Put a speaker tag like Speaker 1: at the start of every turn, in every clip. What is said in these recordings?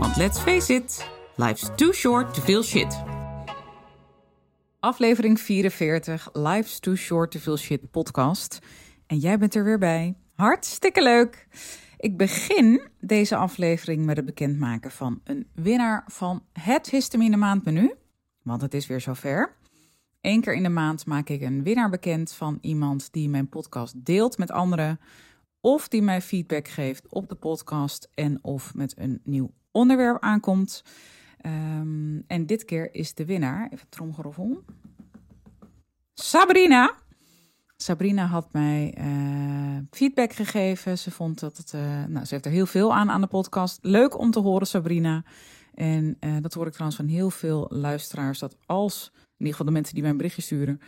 Speaker 1: want let's face it, life's too short to feel shit. Aflevering 44, Life's Too Short to Feel Shit podcast. En jij bent er weer bij. Hartstikke leuk! Ik begin deze aflevering met het bekendmaken van een winnaar van het Histamine Maandmenu. Want het is weer zover. Eén keer in de maand maak ik een winnaar bekend van iemand die mijn podcast deelt met anderen. Of die mij feedback geeft op de podcast en of met een nieuw onderwerp aankomt. Um, en dit keer is de winnaar, even tromgeroffel, Sabrina. Sabrina had mij uh, feedback gegeven. Ze vond dat het, uh, nou, ze heeft er heel veel aan aan de podcast. Leuk om te horen, Sabrina. En uh, dat hoor ik trouwens van heel veel luisteraars. Dat als, in ieder geval de mensen die mij een berichtje sturen,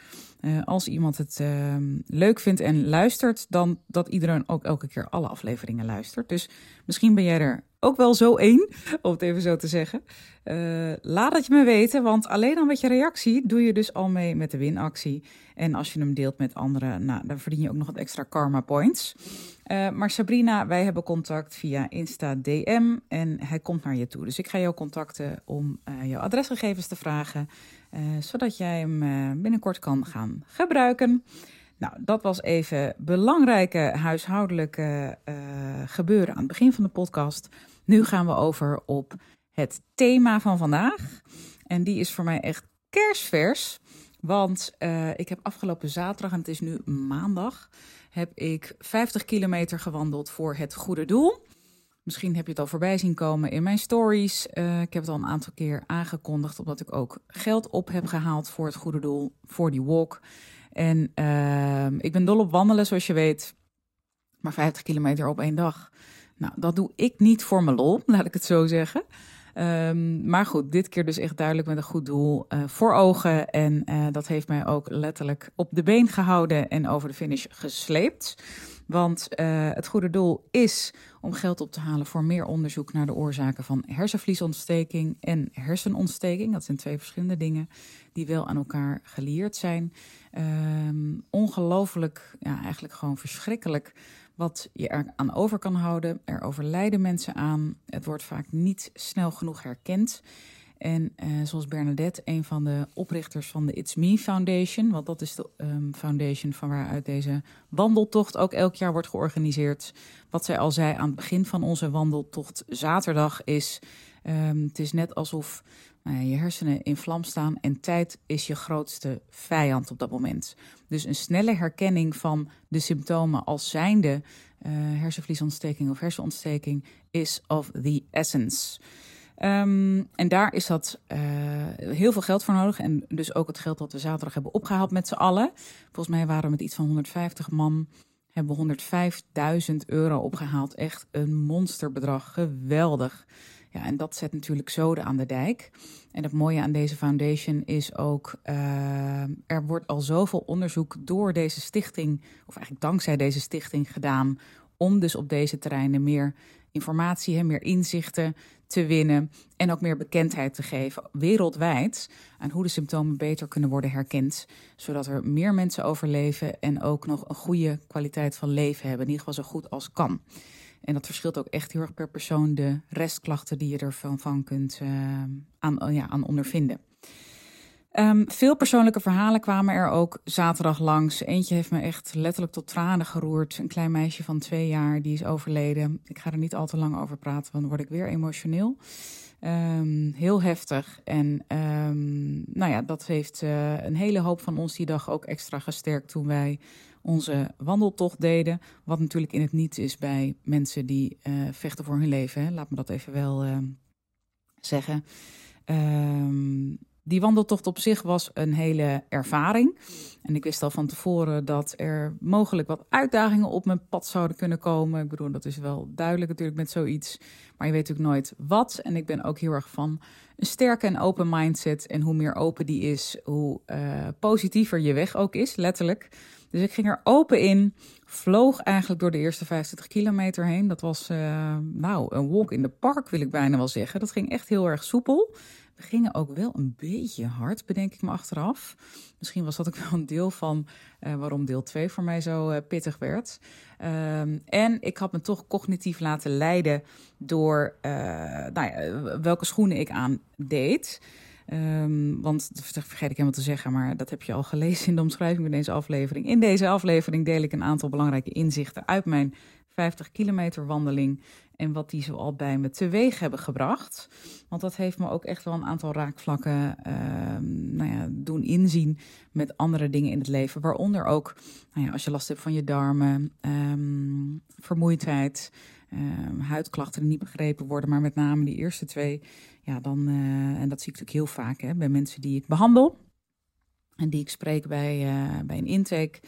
Speaker 1: als iemand het ehm, leuk vindt en luistert, dan dat iedereen ook elke keer alle afleveringen luistert. Dus misschien ben jij er ook wel zo één, om het even zo te zeggen. Uh, laat het je me weten, want alleen al met je reactie doe je dus al mee met de winactie. En als je hem deelt met anderen, nou, dan verdien je ook nog wat extra karma points. Uh, maar Sabrina, wij hebben contact via Insta DM en hij komt naar je toe. Dus ik ga jou contacten om jouw adresgegevens te vragen, zodat jij hem binnenkort kan gaan gebruiken. Nou, dat was even belangrijke huishoudelijke uh, gebeuren aan het begin van de podcast. Nu gaan we over op het thema van vandaag. En die is voor mij echt kerstvers. Want ik heb afgelopen zaterdag, en het is nu maandag, heb ik 50 kilometer gewandeld voor het goede doel. Misschien heb je het al voorbij zien komen in mijn stories. Uh, ik heb het al een aantal keer aangekondigd, omdat ik ook geld op heb gehaald voor het goede doel, voor die walk. En uh, ik ben dol op wandelen, zoals je weet. Maar 50 kilometer op één dag. Nou, dat doe ik niet voor mijn lol, laat ik het zo zeggen. Um, maar goed, dit keer dus echt duidelijk met een goed doel uh, voor ogen. En uh, dat heeft mij ook letterlijk op de been gehouden en over de finish gesleept. Want uh, het goede doel is om geld op te halen voor meer onderzoek naar de oorzaken van hersenvliesontsteking en hersenontsteking. Dat zijn twee verschillende dingen die wel aan elkaar gelieerd zijn. Um, ongelooflijk, ja, eigenlijk gewoon verschrikkelijk wat je er aan over kan houden. Er overlijden mensen aan. Het wordt vaak niet snel genoeg herkend. En uh, zoals Bernadette, een van de oprichters van de It's Me Foundation, want dat is de um, foundation van waaruit deze wandeltocht ook elk jaar wordt georganiseerd. Wat zij al zei aan het begin van onze wandeltocht zaterdag is: um, het is net alsof nou je hersenen in vlam staan en tijd is je grootste vijand op dat moment. Dus een snelle herkenning van de symptomen als zijnde uh, hersenvliesontsteking of hersenontsteking is of the essence. Um, en daar is dat uh, heel veel geld voor nodig. En dus ook het geld dat we zaterdag hebben opgehaald met z'n allen. Volgens mij waren we met iets van 150 man. Hebben we 105.000 euro opgehaald. Echt een monsterbedrag. Geweldig. Ja, en dat zet natuurlijk zoden aan de dijk. En het mooie aan deze foundation is ook, uh, er wordt al zoveel onderzoek door deze stichting, of eigenlijk dankzij deze stichting gedaan, om dus op deze terreinen meer informatie, meer inzichten te winnen en ook meer bekendheid te geven wereldwijd aan hoe de symptomen beter kunnen worden herkend, zodat er meer mensen overleven en ook nog een goede kwaliteit van leven hebben, in ieder geval zo goed als kan. En dat verschilt ook echt heel erg per persoon de restklachten die je ervan van kunt uh, aan, ja, aan ondervinden. Um, veel persoonlijke verhalen kwamen er ook zaterdag langs. Eentje heeft me echt letterlijk tot tranen geroerd. Een klein meisje van twee jaar, die is overleden. Ik ga er niet al te lang over praten, want dan word ik weer emotioneel. Um, heel heftig. En um, nou ja, dat heeft uh, een hele hoop van ons die dag ook extra gesterkt toen wij onze wandeltocht deden. Wat natuurlijk in het niets is bij mensen die uh, vechten voor hun leven. Hè. Laat me dat even wel zeggen. Um, die wandeltocht op zich was een hele ervaring. En ik wist al van tevoren dat er mogelijk wat uitdagingen op mijn pad zouden kunnen komen. Ik bedoel, dat is wel duidelijk natuurlijk met zoiets. Maar je weet natuurlijk nooit wat. En ik ben ook heel erg van een sterke en open mindset. En hoe meer open die is, hoe uh, positiever je weg ook is, letterlijk. Dus ik ging er open in, vloog eigenlijk door de eerste 25 kilometer heen. Dat was, uh, nou, een walk in the park wil ik bijna wel zeggen. Dat ging echt heel erg soepel. Gingen ook wel een beetje hard, bedenk ik me achteraf. Misschien was dat ook wel een deel van uh, waarom deel 2 voor mij zo uh, pittig werd. Um, en ik had me toch cognitief laten leiden door uh, nou ja, welke schoenen ik aandeed. Um, want dat vergeet ik helemaal te zeggen, maar dat heb je al gelezen in de omschrijving van deze aflevering. In deze aflevering deel ik een aantal belangrijke inzichten uit mijn 50 kilometer wandeling en wat die zo al bij me teweeg hebben gebracht. Want dat heeft me ook echt wel een aantal raakvlakken uh, nou ja, doen inzien met andere dingen in het leven. Waaronder ook nou ja, als je last hebt van je darmen, um, vermoeidheid, um, huidklachten die niet begrepen worden. Maar met name die eerste twee, ja, dan, uh, en dat zie ik natuurlijk heel vaak hè, bij mensen die ik behandel. En die ik spreek bij, uh, bij een intake.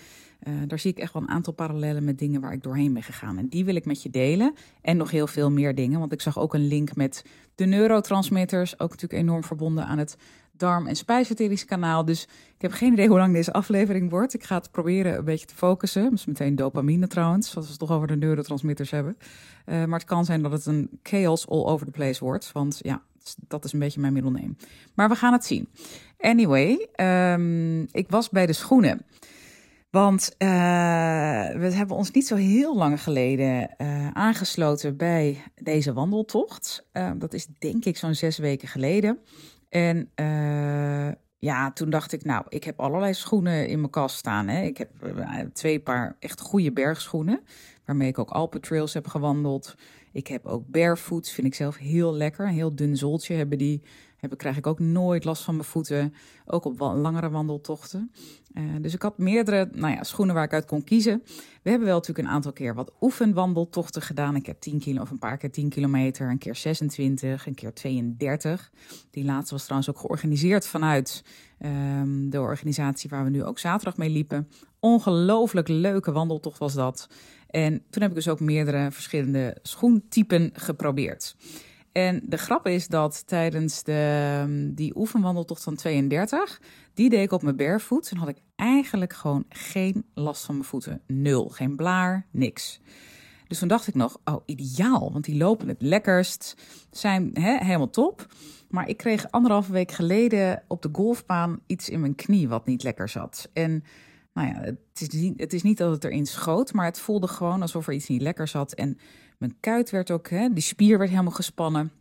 Speaker 1: Uh, daar zie ik echt wel een aantal parallellen met dingen waar ik doorheen ben gegaan. En die wil ik met je delen. En nog heel veel meer dingen. Want ik zag ook een link met de neurotransmitters. Ook natuurlijk enorm verbonden aan het darm- en spijsverteringskanaal. kanaal. Dus ik heb geen idee hoe lang deze aflevering wordt. Ik ga het proberen een beetje te focussen. Dat is meteen dopamine trouwens, als we het toch over de neurotransmitters hebben. Uh, maar het kan zijn dat het een chaos all over the place wordt. Want ja, dat is een beetje mijn middelneem. Maar we gaan het zien. Anyway, um, ik was bij de schoenen. Want uh, we hebben ons niet zo heel lang geleden uh, aangesloten bij deze wandeltocht. Uh, dat is denk ik zo'n zes weken geleden. En ja, toen dacht ik, nou, ik heb allerlei schoenen in mijn kast staan. Hè. Ik heb twee paar echt goede bergschoenen, waarmee ik ook Alpentrails heb gewandeld. Ik heb ook barefoots, vind ik zelf heel lekker. Een heel dun zooltje hebben die heb, krijg ik ook nooit last van mijn voeten. Ook op langere wandeltochten. Uh, dus ik had meerdere nou ja, schoenen waar ik uit kon kiezen. We hebben wel natuurlijk een aantal keer wat oefenwandeltochten gedaan. Een keer 10 kilo of een paar keer 10 kilometer. Een keer 26, een keer 32. Die laatste was trouwens ook georganiseerd vanuit um, de organisatie waar we nu ook zaterdag mee liepen. Ongelooflijk leuke wandeltocht was dat. En toen heb ik dus ook meerdere verschillende schoentypen geprobeerd. En de grap is dat tijdens de, ehm, die oefenwandeltocht van 32, die deed ik op mijn barefoot. En had ik eigenlijk gewoon geen last van mijn voeten. Nul. Geen blaar, niks. Dus toen dacht ik nog, oh ideaal, want die lopen het lekkerst, zijn helemaal top. Maar ik kreeg anderhalve week geleden op de golfbaan iets in mijn knie wat niet lekker zat. En nou ja, het is, niet, het is niet dat het erin schoot, maar het voelde gewoon alsof er iets niet lekker zat. En mijn kuit werd ook, hè, die spier werd helemaal gespannen.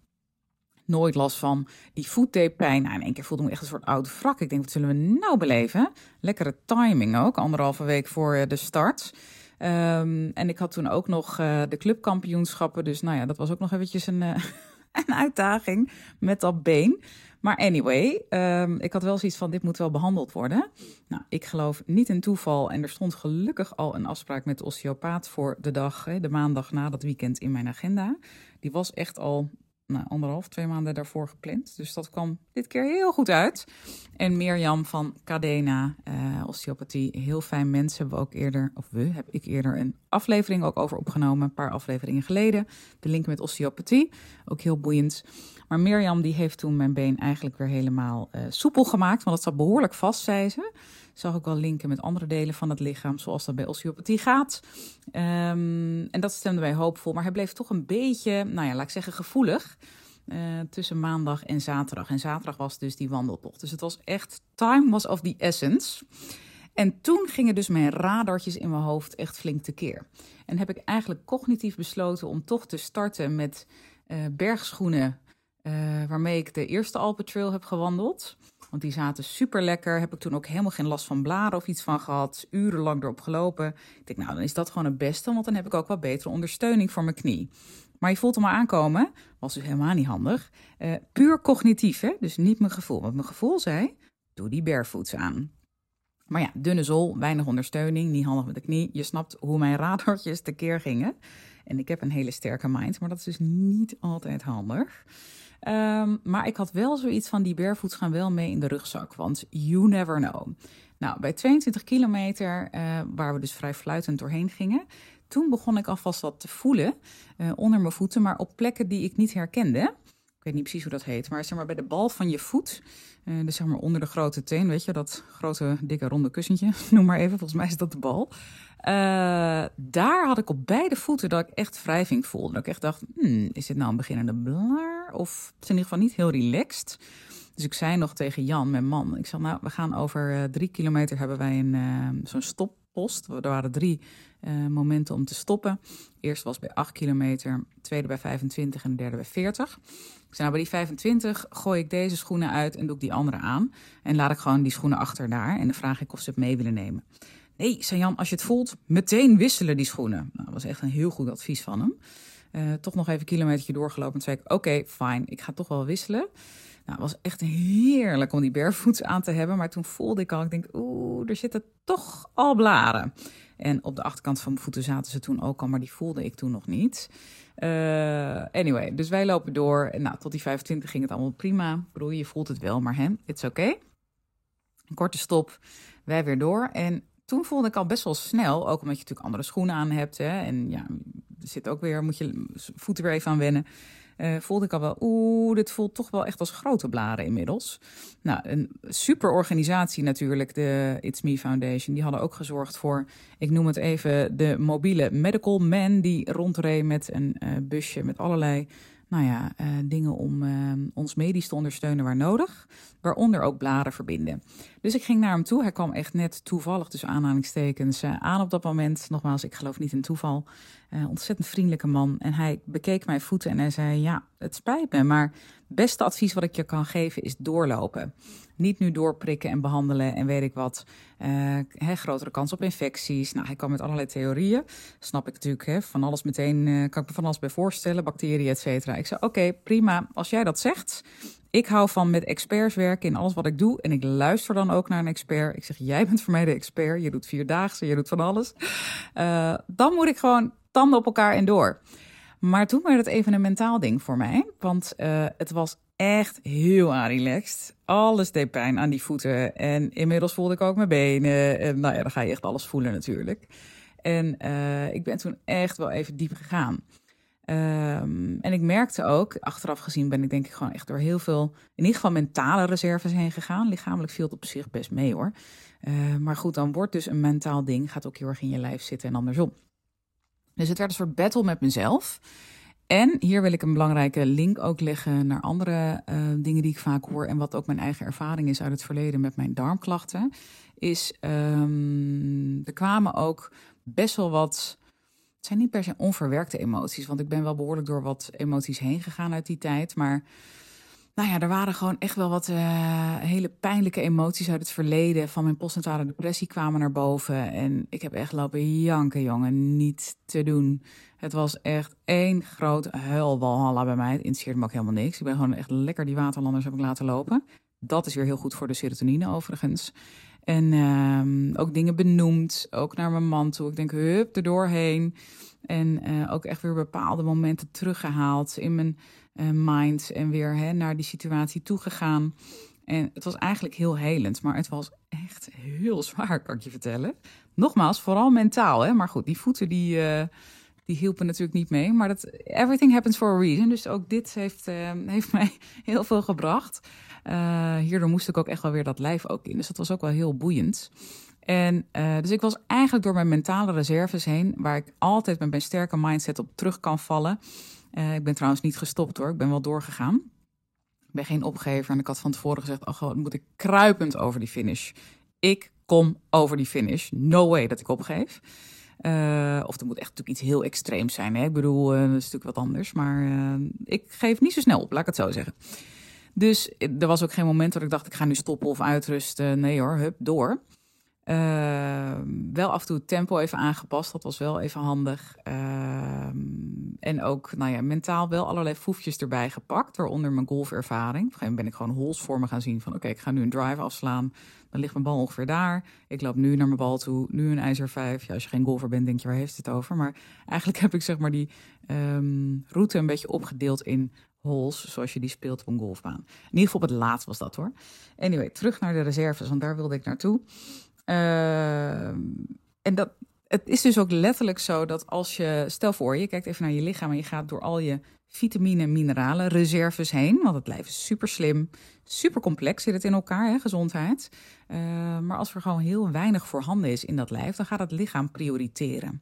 Speaker 1: Nooit last van. Die voetdeepijn. Nou, in één keer voelde me echt een soort oude wrak. Ik denk, wat zullen we nou beleven? Lekkere timing ook, anderhalve week voor eh, de start. Um, en ik had toen ook nog uh, de clubkampioenschappen. Dus nou ja, dat was ook nog eventjes een, uh, een uitdaging met dat been. Maar anyway, um, ik had wel zoiets van: dit moet wel behandeld worden. Nou, ik geloof niet in toeval. En er stond gelukkig al een afspraak met de osteopaat voor de dag, de maandag na dat weekend in mijn agenda. Die was echt al nou, anderhalf, twee maanden daarvoor gepland. Dus dat kwam dit keer heel goed uit. En Mirjam van Cadena, uh, osteopathie, heel fijn mensen, hebben we ook eerder, of we, heb ik eerder een aflevering ook over opgenomen, een paar afleveringen geleden. De link met osteopathie, ook heel boeiend. Maar Mirjam die heeft toen mijn been eigenlijk weer helemaal uh, soepel gemaakt, want het zat behoorlijk vast, zei ze. Zag ook wel linken met andere delen van het lichaam, zoals dat bij osteopathie gaat. Um, en dat stemde mij hoopvol, maar hij bleef toch een beetje, nou ja, laat ik zeggen, gevoelig. Uh, tussen maandag en zaterdag. En zaterdag was dus die wandeltocht. Dus het was echt, time was of the essence. En toen gingen dus mijn radartjes in mijn hoofd echt flink tekeer. En heb ik eigenlijk cognitief besloten om toch te starten met uh, bergschoenen uh, waarmee ik de eerste Alpentrail heb gewandeld. Want die zaten super lekker. Heb ik toen ook helemaal geen last van blaren of iets van gehad. Urenlang erop gelopen. Ik denk, nou, dan is dat gewoon het beste. Want dan heb ik ook wat betere ondersteuning voor mijn knie. Maar je voelt hem maar aankomen. Was dus helemaal niet handig. Uh, puur cognitief, hè? Dus niet mijn gevoel. Want mijn gevoel zei, doe die barefoots aan. Maar ja, dunne zool, weinig ondersteuning, niet handig met de knie. Je snapt hoe mijn radartjes tekeer gingen. En ik heb een hele sterke mind, maar dat is dus niet altijd handig. Ehm, maar ik had wel zoiets van die barefoots gaan wel mee in de rugzak, want you never know. Nou, bij 22 kilometer, uh, waar we dus vrij fluitend doorheen gingen, toen begon ik alvast wat te voelen uh, onder mijn voeten, maar op plekken die ik niet herkende. Ik weet niet precies hoe dat heet, maar zeg maar bij de bal van je voet, uh, dus zeg maar onder de grote teen, weet je, dat grote, dikke, ronde kussentje, noem maar even, volgens mij is dat de bal. Uh, daar had ik op beide voeten dat ik echt wrijving voelde. Dat ik echt dacht, hmm, is dit nou een beginnende blaar? Of in ieder geval niet heel relaxed. Dus ik zei nog tegen Jan, mijn man, ik zei, nou, we gaan over uh, drie kilometer hebben wij een uh, zo'n stoppost. Er waren drie momenten om te stoppen. Eerst was bij 8 kilometer, tweede bij 25 en de derde bij 40. Ik zei, nou, bij die 25 gooi ik deze schoenen uit en doe ik die andere aan. En laat ik gewoon die schoenen achter daar. En dan vraag ik of ze het mee willen nemen. Nee, zei Jan, als je het voelt, meteen wisselen die schoenen. Nou, dat was echt een heel goed advies van hem. Uh, toch nog even een kilometer doorgelopen. En zei ik, oké, fijn, ik ga toch wel wisselen. Nou, was echt heerlijk om die barefoots aan te hebben. Maar toen voelde ik al, ik denk, oeh, er zitten toch al blaren. En op de achterkant van mijn voeten zaten ze toen ook al, maar die voelde ik toen nog niet. Uh, anyway, dus wij lopen door. En nou, tot die 25 ging het allemaal prima. Ik bedoel, je voelt het wel, maar hè, it's oké. Okay. Een korte stop, wij weer door. En toen voelde ik al best wel snel, ook omdat je natuurlijk andere schoenen aan hebt. Hè, en ja, er zit ook weer, moet je voeten weer even aan wennen. Uh, voelde ik al wel, oeh, dit voelt toch wel echt als grote blaren inmiddels. Nou, een super organisatie natuurlijk, de It's Me Foundation. Die hadden ook gezorgd voor, ik noem het even, de mobiele medical man die rondreed met een uh, busje met allerlei nou ja, uh, dingen om uh, ons medisch te ondersteunen waar nodig. Waaronder ook blaren verbinden. Dus ik ging naar hem toe. Hij kwam echt net toevallig, tussen aanhalingstekens, uh, aan op dat moment. Nogmaals, ik geloof niet in toeval. ontzettend vriendelijke man. En hij bekeek mijn voeten en hij zei: Ja, het spijt me, maar beste advies wat ik je kan geven is doorlopen. Niet nu doorprikken en behandelen en weet ik wat. Uh, grotere kans op infecties. Nou, hij kwam met allerlei theorieën. Snap ik natuurlijk, van alles meteen, uh, kan ik me van alles bij voorstellen, bacteriën, et cetera. Ik zei, oké, prima, als jij dat zegt. Ik hou van met experts werken in alles wat ik doe. En ik luister dan ook naar een expert. Ik zeg, jij bent voor mij de expert. Je doet vierdaagse, je doet van alles. Uh, dan moet ik gewoon tanden op elkaar en door. Maar toen werd het even een mentaal ding voor mij. Want uh, het was echt heel relaxed. Alles deed pijn aan die voeten. En inmiddels voelde ik ook mijn benen. En nou ja, dan ga je echt alles voelen natuurlijk. En uh, ik ben toen echt wel even diep gegaan. Um, en ik merkte ook, achteraf gezien ben ik denk ik gewoon echt door heel veel, in ieder geval mentale reserves heen gegaan. Lichamelijk viel het op zich best mee hoor. Uh, maar goed, dan wordt dus een mentaal ding, gaat ook heel erg in je lijf zitten en andersom. Dus het werd een soort battle met mezelf. En hier wil ik een belangrijke link ook leggen naar andere uh, dingen die ik vaak hoor. En wat ook mijn eigen ervaring is uit het verleden met mijn darmklachten. Is um, er kwamen ook best wel wat. Het zijn niet per se onverwerkte emoties. Want ik ben wel behoorlijk door wat emoties heen gegaan uit die tijd. Maar nou ja, er waren gewoon echt wel wat uh, hele pijnlijke emoties uit het verleden. Van mijn postnatale depressie kwamen naar boven. En ik heb echt lopen janken, jongen. Niet te doen. Het was echt één groot huilwalhalla bij mij. Het interesseert me ook helemaal niks. Ik ben gewoon echt lekker die waterlanders heb ik laten lopen. Dat is weer heel goed voor de serotonine overigens. En uh, ook dingen benoemd, ook naar mijn man toe. Ik denk, hup, er doorheen. En uh, ook echt weer bepaalde momenten teruggehaald in mijn uh, mind. En weer hè, naar die situatie toegegaan. En het was eigenlijk heel helend, maar het was echt heel zwaar, kan ik je vertellen. Nogmaals, vooral mentaal, hè. Maar goed, die voeten die... Uh, die hielpen natuurlijk niet mee. Maar dat everything happens for a reason. Dus ook dit heeft, uh, heeft mij heel veel gebracht. Hierdoor moest ik ook echt wel weer dat lijf ook in. Dus dat was ook wel heel boeiend. En dus ik was eigenlijk door mijn mentale reserves heen, waar ik altijd met mijn sterke mindset op terug kan vallen. Ik ben trouwens niet gestopt hoor, ik ben wel doorgegaan. Ik ben geen opgever en ik had van tevoren gezegd, oh god, moet ik kruipend over die finish. Ik kom over die finish. No way dat ik opgeef. Uh, of er moet echt natuurlijk iets heel extreems zijn. Hè? Ik bedoel, uh, dat is natuurlijk wat anders. Maar ik geef niet zo snel op, laat ik het zo zeggen. Dus er was ook geen moment dat ik dacht, ik ga nu stoppen of uitrusten. Nee hoor, hup, door. Ehm, wel af en toe het tempo even aangepast. Dat was wel even handig. Ehm, en ook nou ja, mentaal wel allerlei foefjes erbij gepakt. Waaronder mijn golfervaring. Op een gegeven moment ben ik gewoon hols voor me gaan zien. Van oké, ik ga nu een drive afslaan. Dan ligt mijn bal ongeveer daar. Ik loop nu naar mijn bal toe. Nu een ijzer 5. Ja, als je geen golfer bent, denk je, waar heeft het over? Maar eigenlijk heb ik zeg maar die ehm, route een beetje opgedeeld in holes, zoals je die speelt op een golfbaan. In ieder geval op het laatst was dat hoor. Anyway, terug naar de reserves, want daar wilde ik naartoe. Ehm, en dat, het is dus ook letterlijk zo dat als je, stel voor, je kijkt even naar je lichaam en je gaat door al je vitamine en mineralen reserves heen. Want het lijf is super slim, super complex zit het in elkaar, hè, gezondheid. Ehm, maar als er gewoon heel weinig voorhanden is in dat lijf, dan gaat het lichaam prioriteren.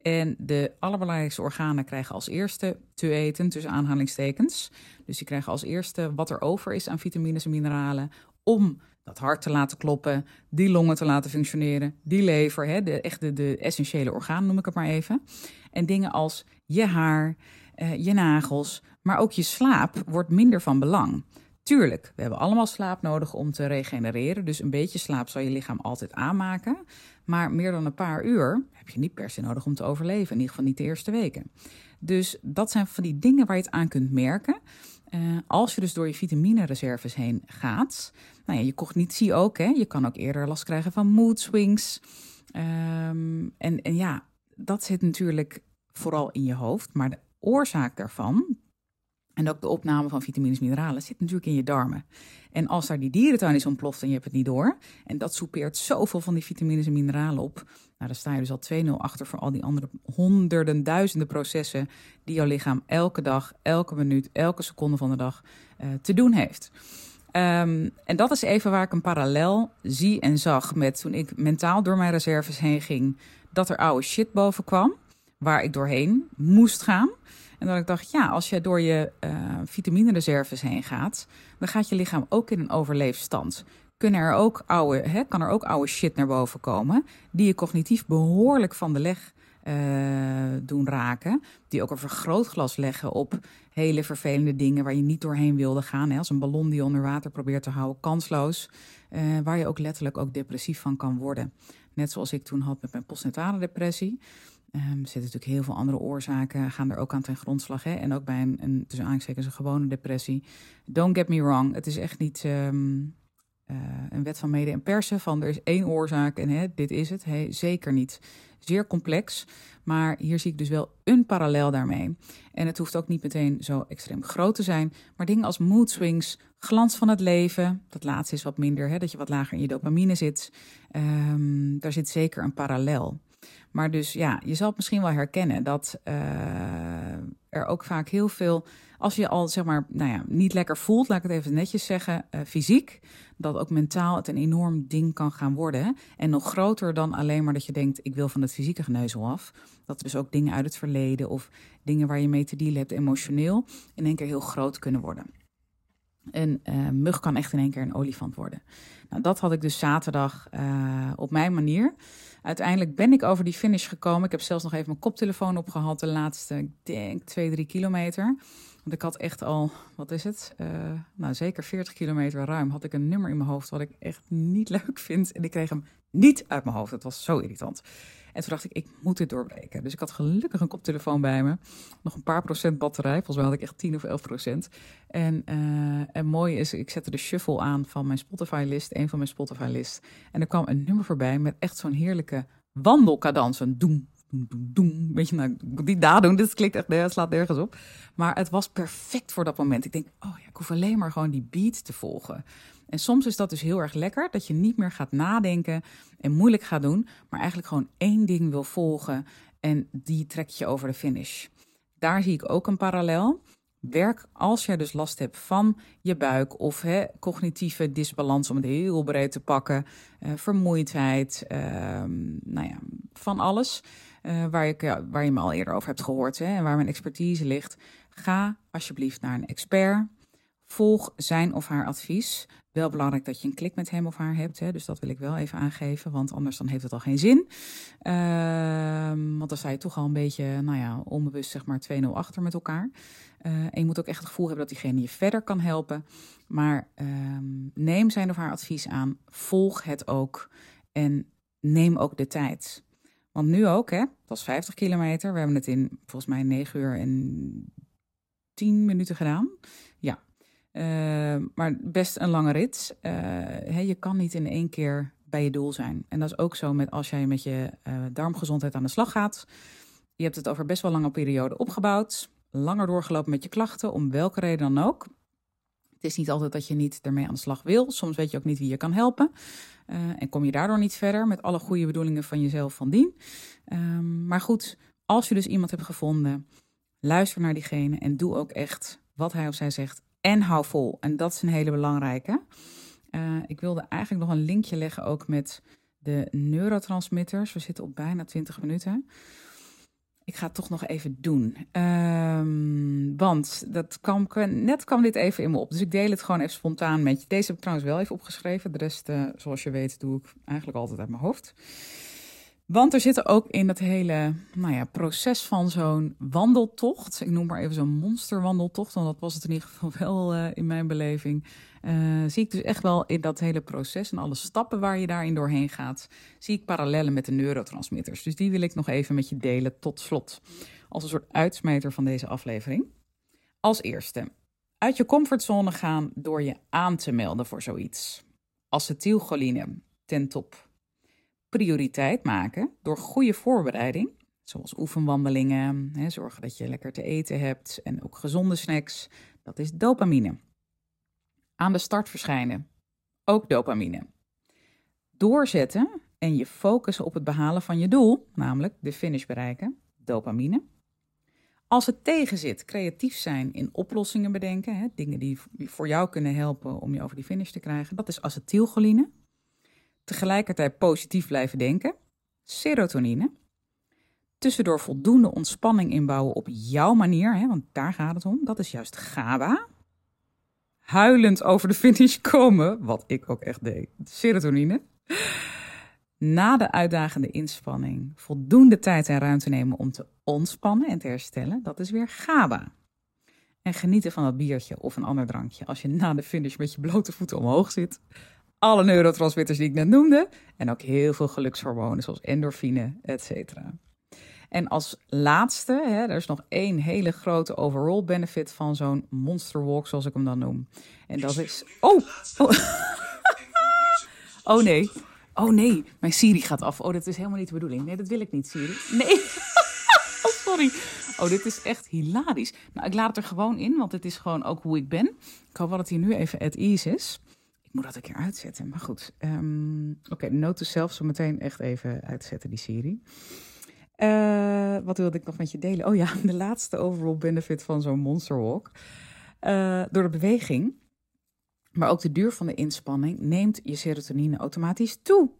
Speaker 1: En de allerbelangrijkste organen krijgen als eerste te eten, tussen aanhalingstekens. Dus die krijgen als eerste wat er over is aan vitamines en mineralen om dat hart te laten kloppen, die longen te laten functioneren, die lever, hè, de, echt de, essentiële orgaan noem ik het maar even. En dingen als je haar, eh, je nagels, maar ook je slaap wordt minder van belang. Tuurlijk, we hebben allemaal slaap nodig om te regenereren. Dus een beetje slaap zal je lichaam altijd aanmaken. Maar meer dan een paar uur heb je niet per se nodig om te overleven. In ieder geval niet de eerste weken. Dus dat zijn van die dingen waar je het aan kunt merken. Uh, als je dus door je vitaminereserves heen gaat. Nou ja, je cognitie ook. Hè? Je kan ook eerder last krijgen van mood swings. Um, en, en ja, dat zit natuurlijk vooral in je hoofd. Maar de oorzaak daarvan, en ook de opname van vitamines en mineralen zit natuurlijk in je darmen. En als daar die dierentuin is ontploft en je hebt het niet door, en dat soupeert zoveel van die vitamines en mineralen op, nou, dan sta je dus al 2-0 achter voor al die andere honderden, duizenden processen die jouw lichaam elke dag, elke minuut, elke seconde van de dag uh, te doen heeft. Um, en dat is even waar ik een parallel zie en zag met toen ik mentaal door mijn reserves heen ging, dat er oude shit boven kwam, waar ik doorheen moest gaan. En dat ik dacht, ja, als je door je uh, vitaminereserves heen gaat, dan gaat je lichaam ook in een overleefstand. Kunnen er ook oude, hè, kan er ook oude shit naar boven komen, die je cognitief behoorlijk van de leg uh, doen raken. Die ook een vergrootglas leggen op hele vervelende dingen waar je niet doorheen wilde gaan. Hè, als een ballon die je onder water probeert te houden, kansloos. Uh, waar je ook letterlijk ook depressief van kan worden. Net zoals ik toen had met mijn postnatale depressie. Um, er zitten natuurlijk heel veel andere oorzaken, gaan er ook aan ten grondslag. Hè? En ook bij een, een tussen een gewone depressie. Don't get me wrong, het is echt niet um, uh, een wet van mede en persen van er is één oorzaak en hè, dit is het. Hey, zeker niet. Zeer complex, maar hier zie ik dus wel een parallel daarmee. En het hoeft ook niet meteen zo extreem groot te zijn, maar dingen als mood swings, glans van het leven, dat laatste is wat minder, hè, dat je wat lager in je dopamine zit. Um, daar zit zeker een parallel. Maar dus ja, je zal het misschien wel herkennen dat uh, er ook vaak heel veel, als je al zeg maar, nou ja, niet lekker voelt, laat ik het even netjes zeggen, uh, fysiek, dat ook mentaal het een enorm ding kan gaan worden. En nog groter dan alleen maar dat je denkt, ik wil van het fysieke geneuzel af. Dat dus ook dingen uit het verleden of dingen waar je mee te dealen hebt emotioneel in één keer heel groot kunnen worden. Een uh, mug kan echt in één keer een olifant worden. Nou, dat had ik dus zaterdag op mijn manier. Uiteindelijk ben ik over die finish gekomen. Ik heb zelfs nog even mijn koptelefoon opgehad de laatste, ik denk, twee, drie kilometer. Want ik had echt al, wat is het? Uh, nou, zeker 40 kilometer ruim had ik een nummer in mijn hoofd wat ik echt niet leuk vind. En ik kreeg hem niet uit mijn hoofd. Het was zo irritant. En toen dacht ik, ik moet dit doorbreken. Dus ik had gelukkig een koptelefoon bij me. Nog een paar procent batterij. Volgens mij had ik echt 10 of 11 procent. En, uh, en mooi is, ik zette de shuffle aan van mijn Spotify-list. Een van mijn Spotify-list. En er kwam een nummer voorbij met echt zo'n heerlijke wandelkadans. Een doem, doem, doem, doem. Weet je, nou, die doen. dit klinkt echt, het slaat nergens op. Maar het was perfect voor dat moment. Ik denk, oh ja, ik hoef alleen maar gewoon die beat te volgen. En soms is dat dus heel erg lekker, dat je niet meer gaat nadenken en moeilijk gaat doen, maar eigenlijk gewoon één ding wil volgen en die trekt je over de finish. Daar zie ik ook een parallel. Werk als jij dus last hebt van je buik of hè, cognitieve disbalans, om het heel breed te pakken, uh, vermoeidheid, uh, nou ja, van alles. Uh, waar, waar je me al eerder over hebt gehoord hè, en waar mijn expertise ligt. Ga alsjeblieft naar een expert. Volg zijn of haar advies. Wel belangrijk dat je een klik met hem of haar hebt. Hè? Dus dat wil ik wel even aangeven, want anders dan heeft het al geen zin. Uh, want dan sta je toch al een beetje, nou ja, onbewust zeg maar 2-0 achter met elkaar. Uh, en je moet ook echt het gevoel hebben dat diegene je verder kan helpen. Maar uh, neem zijn of haar advies aan. Volg het ook. En neem ook de tijd. Want nu ook, hè, het was 50 kilometer. We hebben het in volgens mij 9 uur en 10 minuten gedaan. Ja, uh, maar best een lange rit. Uh, je kan niet in één keer bij je doel zijn. En dat is ook zo met als jij met je uh, darmgezondheid aan de slag gaat. Je hebt het over best wel lange periode opgebouwd. Langer doorgelopen met je klachten, om welke reden dan ook. Het is niet altijd dat je niet ermee aan de slag wil. Soms weet je ook niet wie je kan helpen. Uh, en kom je daardoor niet verder met alle goede bedoelingen van jezelf van dien. Um, maar goed, als je dus iemand hebt gevonden, luister naar diegene en doe ook echt wat hij of zij zegt. En hou vol. En dat is een hele belangrijke. Uh, ik wilde eigenlijk nog een linkje leggen ook met de neurotransmitters. We zitten op bijna 20 minuten. Ik ga het toch nog even doen. Um, want dat kwam, net kwam dit even in me op. Dus ik deel het gewoon even spontaan met je. Deze heb ik trouwens wel even opgeschreven. De rest, uh, zoals je weet, doe ik eigenlijk altijd uit mijn hoofd. Want er zitten ook in dat hele nou ja, proces van zo'n wandeltocht. Ik noem maar even zo'n monsterwandeltocht. Want dat was het in ieder geval wel uh, in mijn beleving. Uh, zie ik dus echt wel in dat hele proces en alle stappen waar je daarin doorheen gaat. Zie ik parallellen met de neurotransmitters. Dus die wil ik nog even met je delen tot slot. Als een soort uitsmijter van deze aflevering. Als eerste, uit je comfortzone gaan door je aan te melden voor zoiets. Acetylcholine, ten top prioriteit maken door goede voorbereiding, zoals oefenwandelingen, hè, zorgen dat je lekker te eten hebt en ook gezonde snacks. Dat is dopamine. Aan de start verschijnen, ook dopamine. Doorzetten en je focussen op het behalen van je doel, namelijk de finish bereiken, dopamine. Als het tegenzit, creatief zijn in oplossingen bedenken, hè, dingen die voor jou kunnen helpen om je over die finish te krijgen, dat is acetylcholine tegelijkertijd positief blijven denken, serotonine. Tussendoor voldoende ontspanning inbouwen op jouw manier, hè, want daar gaat het om. Dat is juist GABA. Huilend over de finish komen, wat ik ook echt deed. Serotonine. Na de uitdagende inspanning voldoende tijd en ruimte nemen om te ontspannen en te herstellen, dat is weer GABA. En genieten van dat biertje of een ander drankje als je na de finish met je blote voeten omhoog zit alle neurotransmitters die ik net noemde. En ook heel veel gelukshormonen zoals endorfine, et cetera. En als laatste, hè, er is nog één hele grote overall benefit van zo'n monster walk, zoals ik hem dan noem. En dat is. Oh! Oh, oh nee. Oh nee, mijn Siri gaat af. Oh, dat is helemaal niet de bedoeling. Nee, dat wil ik niet, Siri. Nee. oh, sorry. Oh, dit is echt hilarisch. Nou, ik laat het er gewoon in, want het is gewoon ook hoe ik ben. Ik hoop wel dat hij nu even at ease is moet dat een keer uitzetten. Maar goed, um, oké, okay, noten zelf zo meteen echt even uitzetten, die serie. Uh, wat wilde ik nog met je delen? Oh ja, de laatste overall benefit van zo'n monster walk. Uh, door de beweging, maar ook de duur van de inspanning, neemt je serotonine automatisch toe.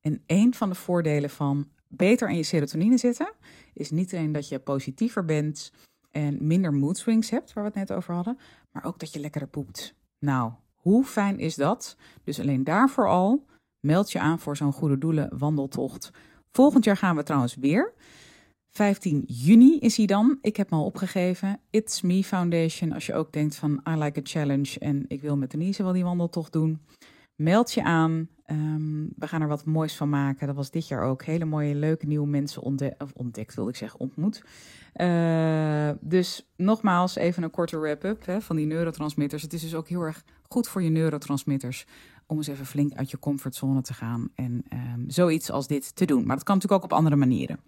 Speaker 1: En een van de voordelen van beter aan je serotonine zitten, is niet alleen dat je positiever bent en minder mood swings hebt, waar we het net over hadden, maar ook dat je lekkerder poept. Nou, hoe fijn is dat? Dus alleen daarvoor al meld je aan voor zo'n goede doelen wandeltocht. Volgend jaar gaan we trouwens weer. 15 juni is hij dan. Ik heb hem al opgegeven. It's Me Foundation. Als je ook denkt van I like a challenge en ik wil met Denise wel die wandeltocht doen. Meld je aan. Um, we gaan er wat moois van maken. Dat was dit jaar ook. Hele mooie, leuke nieuwe mensen ontdekt, wilde ik zeggen, ontmoet. Uh, dus nogmaals, even een korte wrap-up van die neurotransmitters. Het is dus ook heel erg goed voor je neurotransmitters om eens even flink uit je comfortzone te gaan en um, zoiets als dit te doen. Maar dat kan natuurlijk ook op andere manieren.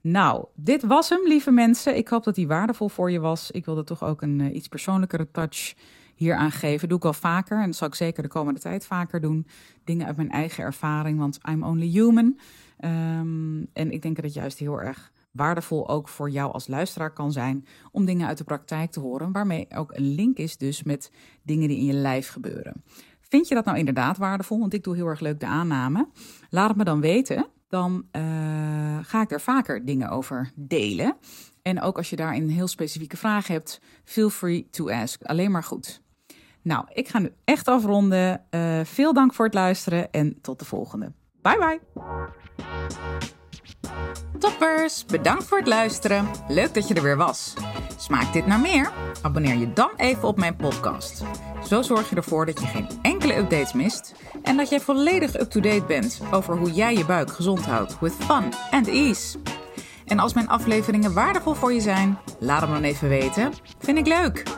Speaker 1: Nou, dit was hem, lieve mensen. Ik hoop dat die waardevol voor je was. Ik wilde toch ook een uh, iets persoonlijkere touch hier aan geven. Doe ik al vaker en dat zal ik zeker de komende tijd vaker doen. Dingen uit mijn eigen ervaring, want I'm only human. Um, en ik denk dat het juist heel erg waardevol ook voor jou als luisteraar kan zijn om dingen uit de praktijk te horen, waarmee ook een link is dus met dingen die in je lijf gebeuren. Vind je dat nou inderdaad waardevol? Want ik doe heel erg leuk de aanname. Laat het me dan weten. Dan uh, ga ik er vaker dingen over delen. En ook als je daarin heel specifieke vragen hebt, feel free to ask. Alleen maar goed. Nou, ik ga nu echt afronden. Uh, veel dank voor het luisteren en tot de volgende. Bye bye. Toppers, bedankt voor het luisteren. Leuk dat je er weer was. Smaakt dit naar meer? Abonneer je dan even op mijn podcast. Zo zorg je ervoor dat je geen enkele enkele updates mist en dat jij volledig up-to-date bent over hoe jij je buik gezond houdt with fun and ease. En als mijn afleveringen waardevol voor je zijn, laat hem dan even weten. Vind ik leuk.